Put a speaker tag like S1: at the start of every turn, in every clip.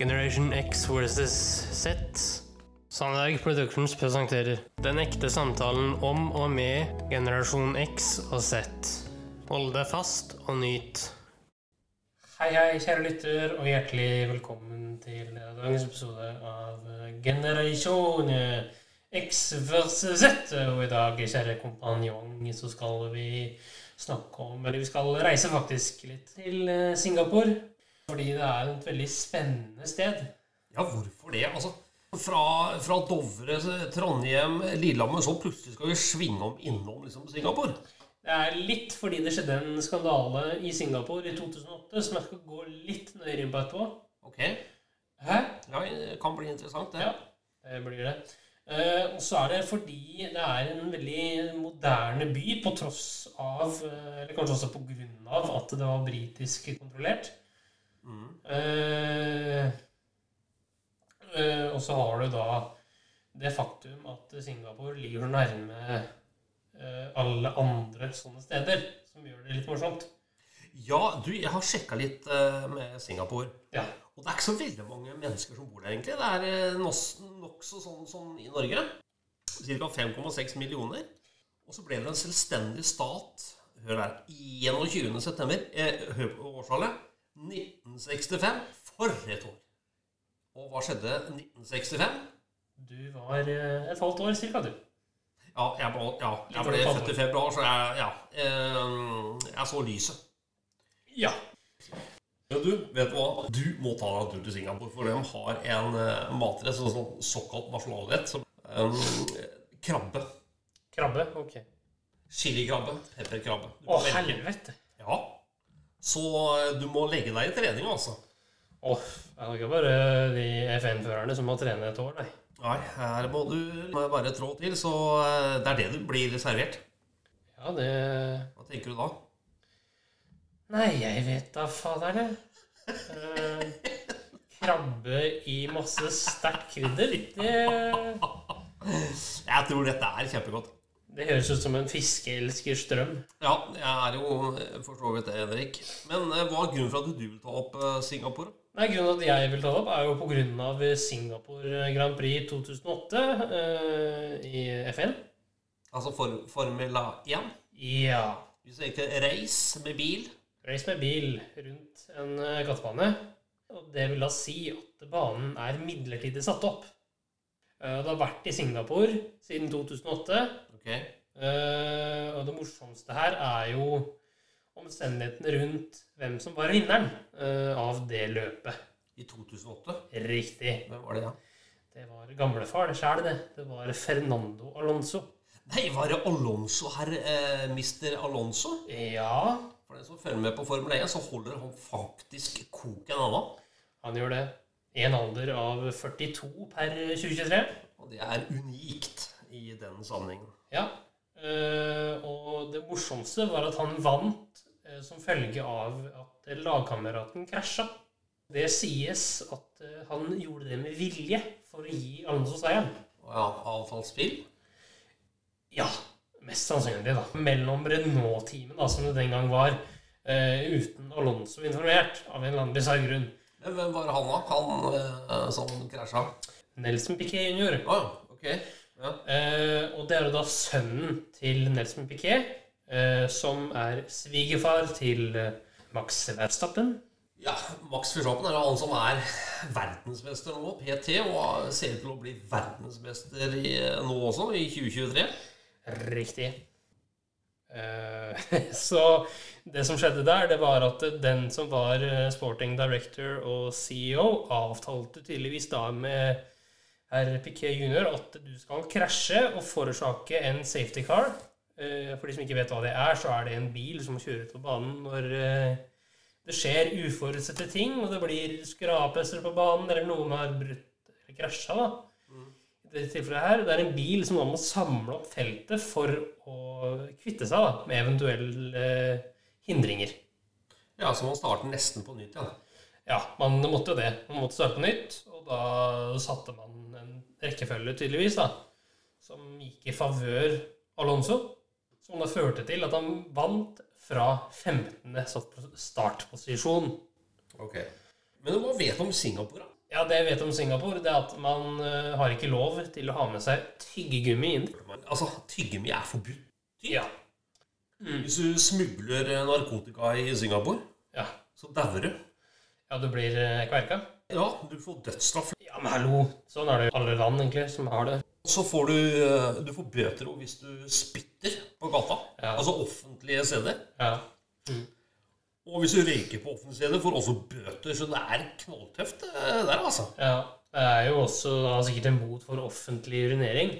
S1: Generation X versus Z. Sandberg Productions presenterer Den ekte samtalen om og med generasjon X og Z. Hold deg fast og nyt. Hei, hei, kjære lytter, og hjertelig velkommen til dagens episode av Generasjon X versus Z. Og i dag, kjære kompanjong, så skal vi snakke om Eller vi skal reise faktisk litt til eh, Singapore. Fordi det er et veldig spennende sted.
S2: Ja, hvorfor det? Altså, fra, fra Dovre, Trondheim, Lillehammer, så plutselig skal vi svinge om innom liksom, Singapore?
S1: Det er litt fordi det skjedde en skandale i Singapore i 2008 som jeg skal gå litt nøyere inn på etterpå.
S2: Ok.
S1: Hæ?
S2: Ja, det kan bli interessant, det.
S1: Ja, det blir det. Uh, og så er det fordi det er en veldig moderne by, på tross av uh, Eller kanskje også på grunn av at det var britisk kontrollert. Mm. Uh, og så har du da det faktum at Singapore ligger nærme alle andre sånne steder, som gjør det litt morsomt.
S2: Ja, du, jeg har sjekka litt med Singapore.
S1: Ja.
S2: Og det er ikke så veldig mange mennesker som bor der, egentlig. Det er nok nokså sånn som i Norge. Ca. 5,6 millioner. Og så ble det en selvstendig stat Hør her 21.9. Eh, årstallet. 1965. For et år! Og hva skjedde 1965?
S1: Du var eh, et halvt år cirka, du.
S2: Ja, jeg, ble, ja, jeg ble født i februar, så jeg, ja, jeg så lyset.
S1: Ja.
S2: Ja, du, vet du hva? Du må ta deg en tur til Singapore, for de har en uh, matrett, sånn, sånn såkalt nasjonalrett, som um, krabbe.
S1: Krabbe? Ok.
S2: Chilikrabbe. Pepperkrabbe.
S1: Å, helvete!
S2: Ja. Så uh, du må legge deg i trening, altså.
S1: Åh, det er ikke bare de FN-førerne som må trene et år, nei.
S2: Nei, her må du bare trå til, så uh, det er det du blir servert.
S1: Ja, det
S2: Hva tenker du da?
S1: Nei, jeg vet da fader, det. Uh, krabbe i masse sterkt krydder, det
S2: Jeg tror dette er kjempegodt.
S1: Det høres ut som en fiskeelskers drøm.
S2: Ja, jeg er jo for så vidt det, Henrik. Men uh, hva er grunnen for at du vil ta opp uh, Singapore?
S1: Nei, Grunnen til at jeg vil ta det opp, er jo pga. Singapore Grand Prix 2008 i FN.
S2: Altså for, Formel 1?
S1: Ja.
S2: Hvis sier ikke race med bil?
S1: race med bil rundt en eh, gatebane. Og det vil da si at banen er midlertidig satt opp. Eh, det har vært i Singapore siden 2008.
S2: Okay.
S1: Uh, og det morsomste her er jo omstendighetene rundt hvem som var vinneren av det løpet.
S2: I 2008?
S1: Riktig.
S2: Hvem var det, da?
S1: Det var gamlefar det sjæl, det. Det var Fernando Alonso.
S2: Nei, var det Alonso, herr eh, mister Alonso?
S1: Ja.
S2: For den som følger med på Formel 1, så holder han faktisk koken anna.
S1: Han gjør det. I en alder av 42 per 2023.
S2: Og det er unikt i den sammenhengen.
S1: Ja. Eh, og det morsomste var at han vant eh, som følge av at lagkameraten krasja. Det sies at eh, han gjorde det med vilje for å gi Alonso seieren.
S2: Ja, spill?
S1: Ja. Mest sannsynlig, da. Mellom Renault-teamet, som det den gang var, uten Alonso informert, av en eller annen bisarr grunn.
S2: Men hvem var han, da? Han som krasja?
S1: Nelson Piquet jr.
S2: Oh, okay. Ja.
S1: uh, og det er jo da sønnen til Nelson Piquet, som er svigerfar til Max Verstappen.
S2: Ja, Max Verstappen er han som er verdensmester nå, PT, og ser ut til å bli verdensmester i, nå også, i 2023.
S1: Riktig. Uh, så det som skjedde der, det var at den som var eh, sporting director og CEO, avtalte tydeligvis da med herr Piquet jr. at du skal krasje og forårsake en safety car. Uh, for de som ikke vet hva det er, så er det en bil som kjører ut på banen når uh, det skjer uforutsette ting, og det blir skrapelser på banen, eller noen har brutt eller krasja. da tilfellet her, det er en bil som da må samle opp feltet for å kvitte seg da, med eventuelle eh, hindringer.
S2: Ja, så man starter nesten på nytt, ja.
S1: Ja, man måtte jo det. Man måtte starte på nytt, og da satte man en rekkefølge, tydeligvis, da, som gikk i favør Alonso. Som da førte til at han vant fra 15. startposisjon.
S2: Ok. Men hva vet du om Singapore? da?
S1: Ja, det jeg vet om Singapore, det er at man eh, har ikke lov til å ha med seg tyggegummi inn.
S2: Altså, tyggegummi er forbudt.
S1: Ja.
S2: Hvis du smugler eh, narkotika i Singapore,
S1: Ja,
S2: så dauer du.
S1: Ja du blir eh, kverka.
S2: Ja, du får dødsstraff.
S1: Ja, men hallo. Sånn er det jo alle land, egentlig, som har det.
S2: Så får du, eh, du får bøter hvis du spytter på gata.
S1: Ja.
S2: Altså offentlige steder.
S1: Ja.
S2: Og hvis du røyker på offentlige steder, får du også bøter. Så det er knalltøft eh, der, altså.
S1: ja. Det er jo også da, sikkert en bot for offentlig urinering.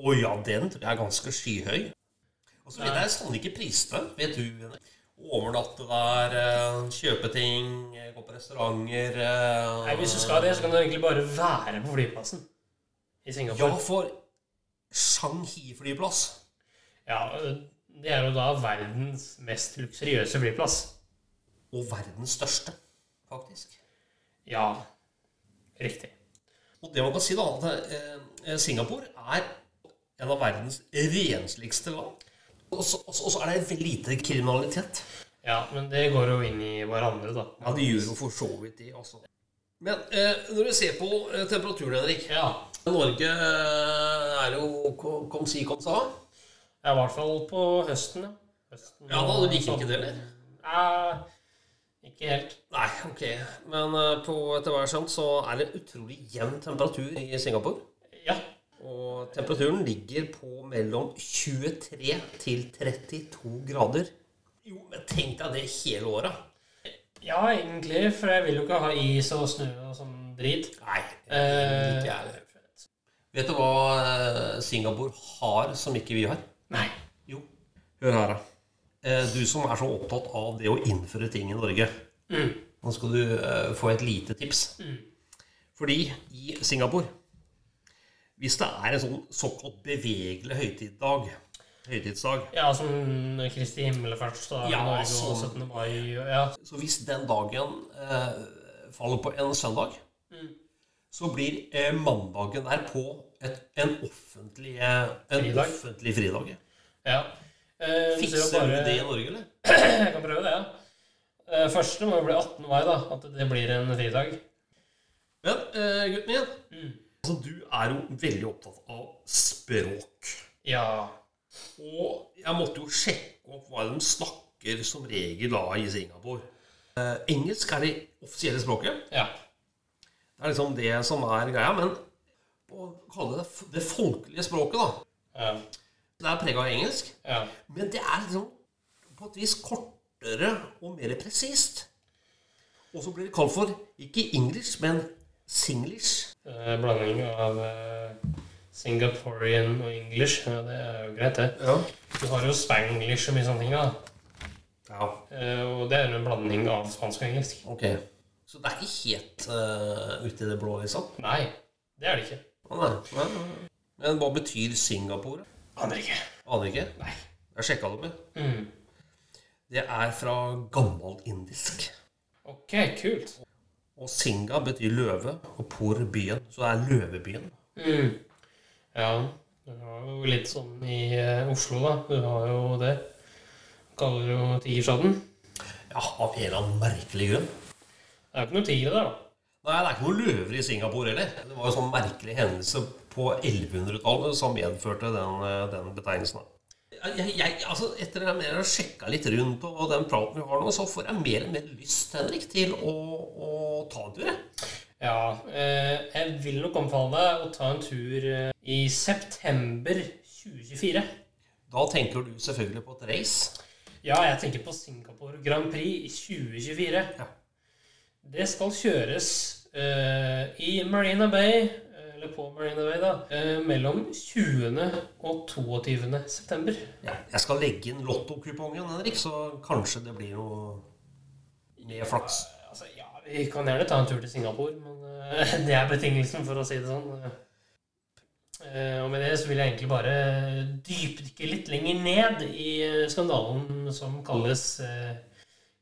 S2: Å ja, den tror jeg er ganske skyhøy. Og så vet jeg sånn ikke prisene. Vet du? Henrik? Overnatte der, eh, kjøpe ting, eh, gå på restauranter eh,
S1: Nei, Hvis du skal det, så kan du egentlig bare være på flyplassen i Singapore.
S2: Ja, for Shanghai flyplass.
S1: Ja, Det er jo da verdens mest luksuriøse flyplass.
S2: Og verdens største, faktisk.
S1: Ja, riktig.
S2: Og det man kan si, da, at Singapore er en av verdens rensligste land. Og så, er det lite kriminalitet.
S1: Ja, men det går jo inn i hverandre, da.
S2: Ja, det gjør jo for så vidt det, altså. Men eh, når du ser på eh, temperaturen, Henrik
S1: Ja,
S2: Norge eh, er jo ko- kom si kom sa.
S1: ja i hvert fall på høsten, ja. Høsten,
S2: Ja, da, du liker ikke det, eller?
S1: Ja, ikke helt.
S2: Nei, ok. Men eh, på etter hvert sånt så er det utrolig jevn temperatur i Singapore.
S1: Ja,
S2: Og temperaturen ligger på mellom 23 til 32 grader. Jo, men tenk deg det hele året.
S1: ja egentlig, for jeg vil jo ikke ha is og snø og sånn drit.
S2: Nei,
S1: Eh,
S2: ikke jeg. Vet du hva eh, Singapore har som ikke vi har?
S1: Nei.
S2: Jo. Hør her, da. Eh, Du som er så opptatt av det å innføre ting i Norge.
S1: Mm.
S2: Nå skal du eh, få et lite tips. Fordi i Singapore Hvis det er en sånn såkalt bevegelig høytidsdag, høytidsdag
S1: Ja, som Kristi himmelfartsdag
S2: Ja,
S1: Norge og
S2: sånn.
S1: 17. mai Ja.
S2: Så hvis den dagen eh, faller på en søndag, så blir eh, mandagen derpå et, en offentlig, eh, en
S1: Fridag.
S2: offentlig fridag.
S1: ja. Eh,
S2: Fikser
S1: bare-
S2: du det i Norge, eller?
S1: Jeg kan prøve det, ja. Eh, Første må jo bli 18. mai, da. At det blir en fridag.
S2: Men eh, gutten min,
S1: Mm.
S2: Altså, du er jo veldig opptatt av språk.
S1: Ja.
S2: Og jeg måtte jo sjekke opp hva de snakker som regel da i Singapore. Eh, engelsk er det offisielle språket.
S1: Ja.
S2: Det er liksom det som er greia. Men å kalle det det folkelige språket, da.
S1: Ja.
S2: Det er prega av engelsk.
S1: ja.
S2: Men det er liksom på et vis kortere og mer presist. Og så blir det kalt for ikke English, men Singlish.
S1: Eh, Blanding av eh, Singaporean og English. Ja, det er jo greit, det.
S2: Ja.
S1: Du har jo spanglish og mye sånne ting, da.
S2: ja.
S1: Eh, Og det er en blanding av spansk og engelsk.
S2: Ok. Så det er ikke helt uh, ute i det blå, liksom?
S1: Nei, det er det ikke.
S2: Ah, nei. Nei. Men hva betyr Singapore?
S1: Aner ikke.
S2: Aner ikke.
S1: Nei.
S2: Jeg sjekka det med.
S1: Mm.
S2: Det er fra gammelindisk.
S1: Ok, kult.
S2: Og Singa betyr løve, og Por byen. Så det er løvebyen.
S1: Mm. Ja, du har jo litt sånn i eh, Oslo, da. Du har jo det. Kaller jo Tigerstaden.
S2: Ja, av en eller annen merkelig grunn.
S1: Det er jo ikke noen tigre der, da.
S2: Nei, det er ikke noen løver i Singapore heller. Det var jo sånn merkelig hendelse på 1100-tallet som medførte den, eh, den betegnelsen. Jeg, jeg, altså, etter at jeg har sjekka litt rundt og den praten vi har nå, så får jeg mer og mer lyst Henrik, til å, å ta en tur. jeg.
S1: Ja, eh, jeg vil nok anbefale deg å ta en tur eh, i september 2024.
S2: Da tenker du selvfølgelig på et race.
S1: Ja, jeg tenker på Singapore Grand Prix i 2024.
S2: Ja.
S1: Det skal kjøres eh, i Marina Bay, eller på Marina Bay, da, eh, mellom 20. og 22. september.
S2: Ja, jeg skal legge inn lottokupongen, Henrik, så kanskje det blir noe mer flaks.
S1: Altså, ja, Vi kan gjerne ta en tur til Singapore, men eh, det er betingelsen, for å si det sånn. Eh, og med det så vil jeg egentlig bare dypdykke litt lenger ned i skandalen som kalles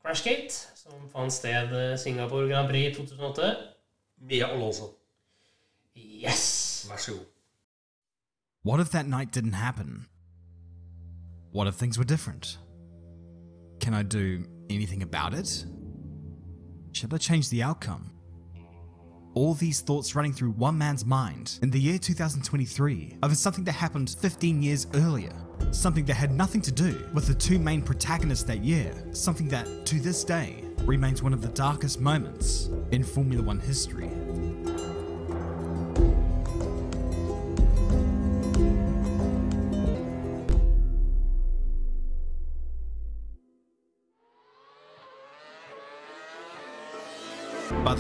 S1: Crashgate, som fant sted Singapore Grand Prix 2008.
S2: Med Alonso.
S1: Yes!
S2: Vær så god.
S3: What if that night didn't happen? What if things were different? Can I do anything about it? Should I change the outcome? All these thoughts running through one man's mind in the year 2023 over something that happened 15 years earlier. Something that had nothing to do with the two main protagonists that year. Something that, to this day, remains one of the darkest moments in Formula One history.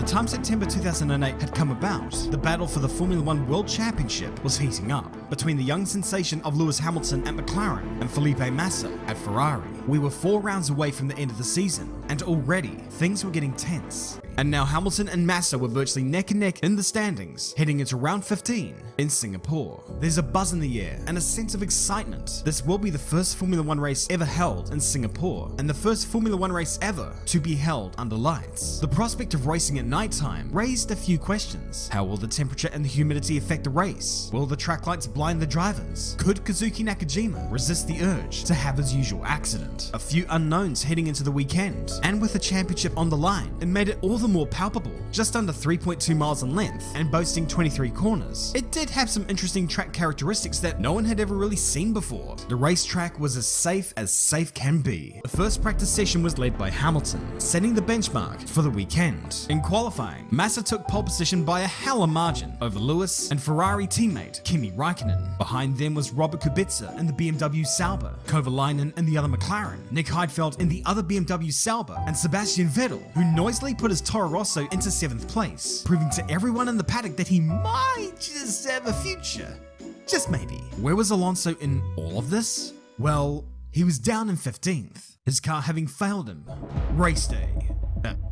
S3: Time September 2008 had come about, the battle for the Formula One World Championship was heating up between the young sensation of Lewis Hamilton at McLaren and Felipe Massa at Ferrari. We were four rounds away from the end of the season, and already things were getting tense. And now Hamilton and Massa were virtually neck and neck in the standings, heading into round 15 in Singapore. There's a buzz in the air and a sense of excitement. This will be the first Formula One race ever held in Singapore, and the first Formula One race ever to be held under lights. The prospect of racing at nighttime raised a few questions. How will the temperature and the humidity affect the race? Will the track lights blind the drivers? Could Kazuki Nakajima resist the urge to have his usual accident? A few unknowns heading into the weekend, and with the championship on the line, it made it all the more palpable. Just under 3.2 miles in length and boasting 23 corners, it did have some interesting track characteristics that no one had ever really seen before. The racetrack was as safe as safe can be. The first practice session was led by Hamilton, setting the benchmark for the weekend. In qualifying, Massa took pole position by a hell of a margin over Lewis and Ferrari teammate Kimi Raikkonen. Behind them was Robert Kubica in the BMW Sauber, Kovalainen and the other McLaren, Nick Heidfeld in the other BMW Sauber, and Sebastian Vettel, who noisily put his Toro Rosso into seventh place, proving to everyone in the paddock that he might just have a future. Just maybe. Where was Alonso in all of this? Well, he was down in 15th, his car having failed him. Race day.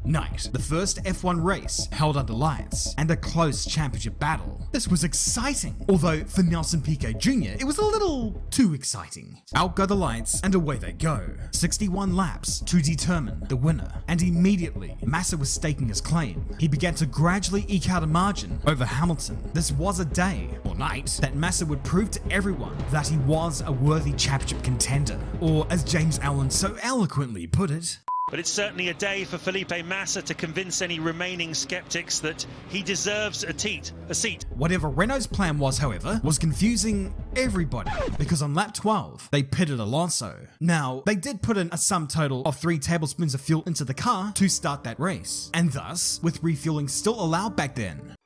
S3: Night. The first F1 race held under lights and a close championship battle. This was exciting, although for Nelson Piquet Jr., it was a little too exciting. Out go the lights and away they go. 61 laps to determine the winner, and immediately Massa was staking his claim. He began to gradually eke out a margin over Hamilton. This was a day, or night, that Massa would prove to everyone that he was a worthy championship contender, or as James Allen so eloquently put it,
S4: But it's certainly a day for Felipe Massa to convince any remaining skeptics that he deserves a seat. A seat.
S3: Whatever Renault's plan was, however, was confusing everybody because on lap 12, they pitted Alonso. Now, they did put in a sum total of three tablespoons of fuel into the car to start that race, and thus, with refueling still allowed back then,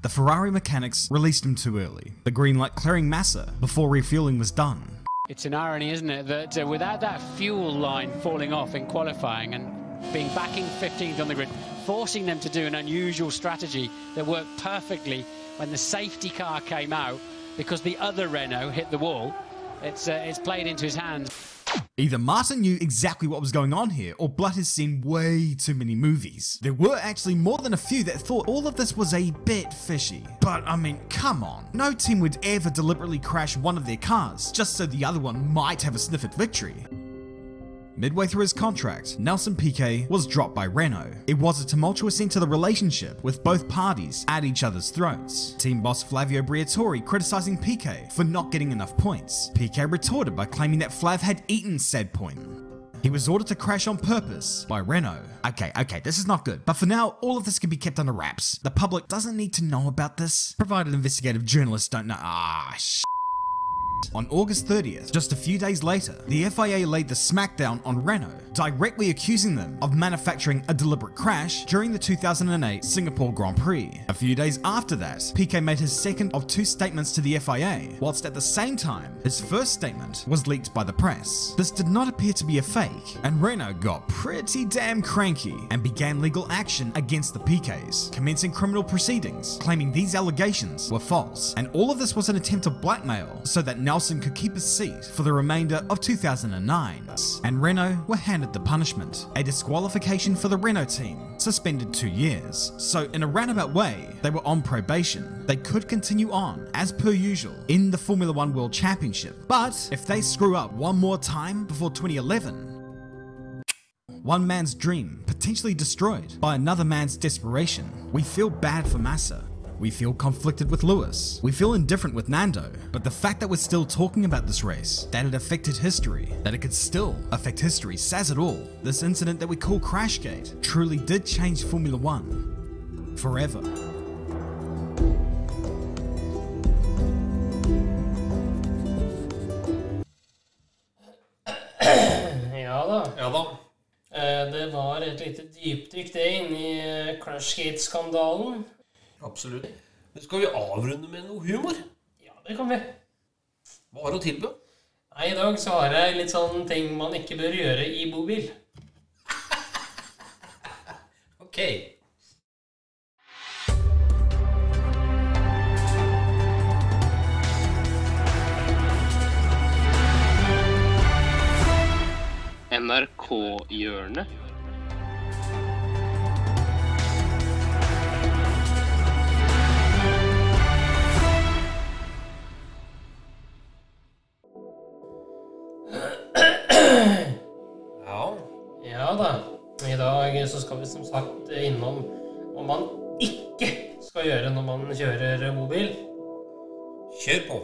S3: the Ferrari mechanics released him too early, the green light clearing Massa before refueling was done.
S5: It's an irony, isn't it, that uh, without that fuel line falling off in qualifying and being backing 15th on the grid, forcing them to do an unusual strategy that worked perfectly when the safety car came out because the other Renault hit the wall, it's, uh, it's played into his hands.
S3: Either Martin knew exactly what was going on here, or Blood has seen way too many movies. There were actually more than a few that thought all of this was a bit fishy. But I mean, come on. No team would ever deliberately crash one of their cars just so the other one might have a sniff at victory. Midway through his contract, Nelson Piquet was dropped by Renault. It was a tumultuous end to the relationship, with both parties at each other's throats. Team boss Flavio Briatore criticizing Piquet for not getting enough points. Piquet retorted by claiming that Flav had eaten said point. He was ordered to crash on purpose by Renault. Okay, okay, this is not good. But for now, all of this can be kept under wraps. The public doesn't need to know about this, provided investigative journalists don't know. Ah, On August 30th, just a few days later, the FIA laid the smackdown on Renault, directly accusing them of manufacturing a deliberate crash during the 2008 Singapore Grand Prix. A few days after that, Piquet made his second of two statements to the FIA, whilst at the same time, his first statement was leaked by the press. This did not appear to be a fake, and Renault got pretty damn cranky and began legal action against the Piquets, commencing criminal proceedings, claiming these allegations were false. And all of this was an attempt to blackmail so that Nelson could keep his seat for the remainder of 2009. And Renault were handed the punishment a disqualification for the Renault team, suspended two years. So, in a roundabout way, they were on probation. They could continue on, as per usual, in the Formula One World Championship. But if they screw up one more time before 2011, one man's dream potentially destroyed by another man's desperation. We feel bad for Massa. We feel conflicted with Lewis. We feel indifferent with Nando. But the fact that we're still talking about this race, that it affected history, that it could still affect history, says it all. This incident that we call Crashgate truly did change Formula One. forever.
S1: Ja da.
S2: Ja da.
S1: Eh, Det var et lite dypdykk det inn i eh, Crushgate-skandalen.
S2: Absolutt. Men skal vi avrunde med noe humor?
S1: Ja, det kan vi.
S2: Hva har du å tilby?
S1: Nei, I dag så har jeg litt sånn ting man ikke bør gjøre i bobil.
S2: Ok.
S1: NRK-hjørnet. Gjøre når man kjører mobil.
S2: Kjør på.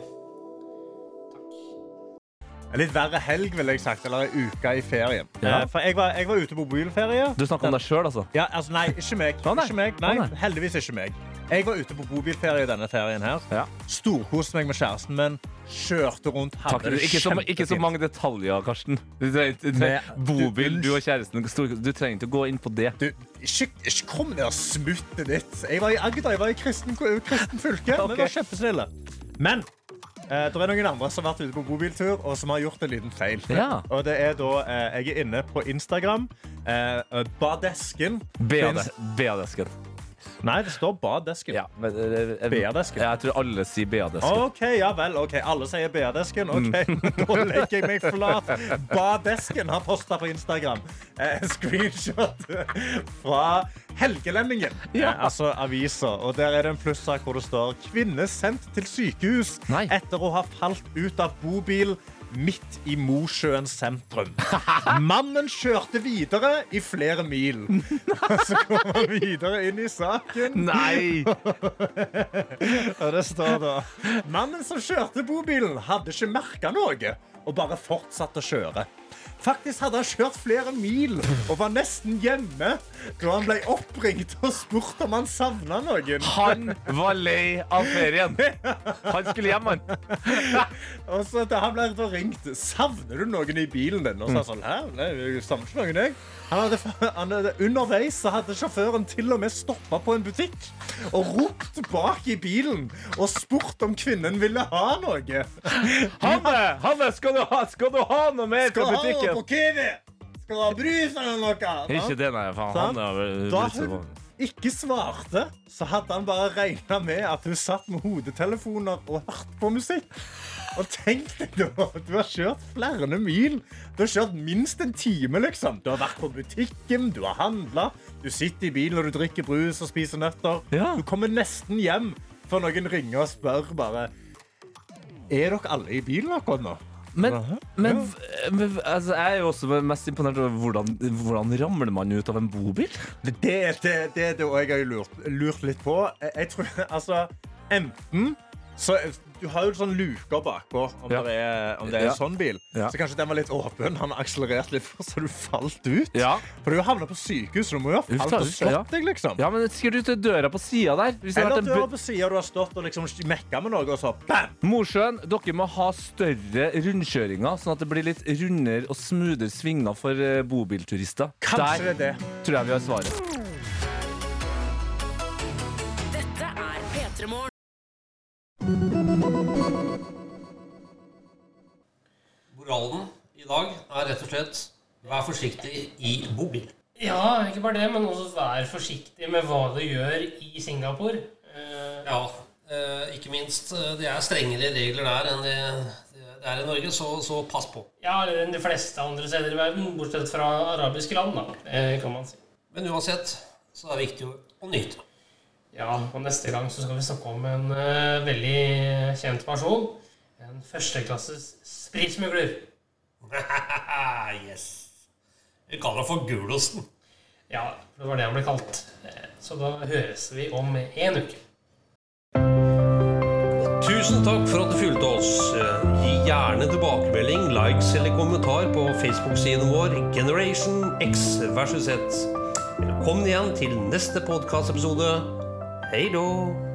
S6: En litt verre helg, vil jeg sagt. Eller ei uke i ferien.
S7: Ja.
S6: Eh, For jeg var, jeg var ute på mobilferie.
S7: Du snakker om deg sjøl, altså?
S6: Ja, altså, nei, ikke meg. Ikke meg. Nei. heldigvis ikke meg. Jeg var ute på bobilferie denne ferien her.
S7: Ja.
S6: Storkoste meg med kjæresten min. Kjørte rundt. Hadde det
S7: Ikke så, ikke så mange detaljer, Karsten. Du trenger, bobil,
S6: du-
S7: og kjæresten Du trenger ikke å gå inn på det.
S6: Du, ikke, kom ned og smutte ditt. Jeg var i Agder. Jeg var i kristen, kristen fylke.
S7: okay.
S6: Vi var kjempesnille. Men eh, det er noen andre som har vært ute på bobiltur og som har gjort en liten feil.
S7: Ja.
S6: Og det er da eh, Jeg er inne på Instagram. Eh, Badesken.
S7: BA-desken.
S6: Nei, det står Badesken.
S7: Ja, men, eh, eh,
S6: BA-desken.
S7: Jeg tror alle sier BA-desken.
S6: OK, ja vel. ok, Alle sier BA-desken. OK, da legger jeg meg flat. Badesken har posta på Instagram eh, screenshot fra Helgelendingen.
S7: Ja.
S6: Eh, altså avisa. Og der er det en plussak hvor det står 'Kvinne sendt til sykehus
S7: Nei.
S6: etter å ha falt ut av bobil'. Midt i Mosjøen sentrum. Mannen kjørte videre i flere mil. Så kommer han videre inn i saken.
S7: Nei!
S6: Og det står da Mannen som kjørte bobilen, hadde ikke merka noe og bare fortsatte å kjøre. Faktisk hadde han kjørt flere mil og var nesten hjemme da han ble oppringt og spurt om han savna noen.
S7: Han var lei av ferien. Han skulle hjem, han.
S6: Og så da han ble ringt Savner du noen i bilen din? Og så sånn Hæ? Nei, jeg savner ikke noen, jeg. Han hadde, han hadde, underveis så hadde sjåføren til og med stoppa på en butikk og ropt bak i bilen og spurt om kvinnen ville ha noe.
S7: Hanne, Hanne skal, du ha, skal du ha noe mer fra
S6: du på Kiwi? Skal du ha brus eller noe?
S7: Ikke det, nei. Faen, han er vel
S6: Da hun ikke svarte, så hadde han bare regna med at hun satt med hodetelefoner og hørte på musikk. Og tenk deg da, du har kjørt flere mil. Du har kjørt minst en time, liksom. Du har vært på butikken, du har handla, du sitter i bilen og du drikker brus og spiser nøtter.
S7: Ja.
S6: Du kommer nesten hjem før noen ringer og spør bare Er dere alle i bilen akkurat nå?
S7: Men, men, men altså, jeg er jo også mest imponert over hvordan, hvordan ramler man ut av en bobil?
S6: Det er det, det, det jeg har lurt, lurt litt på. Jeg tror, altså, enten så Du har jo sånn luker bakpå om
S7: Ja.
S6: det er, om det er en sånn bil. Så kanskje den var litt åpen. Han akselererte litt for, så du falt ut. For du havna på sykehus, så du må jo ha falt og slått
S7: ja.
S6: deg, liksom.
S7: Ja, men Skal du til døra på sida der?
S6: Eller
S7: en
S6: døra på sida, du har stått og liksom mekka med noe, og så bam!
S7: Mosjøen, dere må ha større rundkjøringer, sånn at det blir litt rundere og smoothere svinger for eh, bobilturister.
S6: Kanskje
S7: Der
S6: det er det.
S7: tror jeg vi har svaret.
S2: Slett vær forsiktig i bobil.
S1: Ja, ikke bare det, men også vær forsiktig med hva du gjør i Singapore. Eh,
S2: Ja, eh, ikke minst. eh, Det er strengere regler der enn det, det er i Norge, så, så pass på.
S1: Ja, eller enn de fleste andre steder i verden, bortsett fra arabiske land, da. Kan man si.
S2: Men uansett så er det viktig å nyte.
S1: Ja, og neste gang så skal vi snakke om en uh, veldig kjent person. En førsteklasses spritsmugler.
S2: yes. Vi kaller det for gulosten.
S1: Ja, det var det han ble kalt. Så da høres vi om en uke.
S2: Tusen takk for at du fulgte oss. Gi gjerne tilbakemelding, likes eller kommentar på Facebook-siden vår Generation X versus Z. Velkommen igjen til neste podkastepisode. Hei då.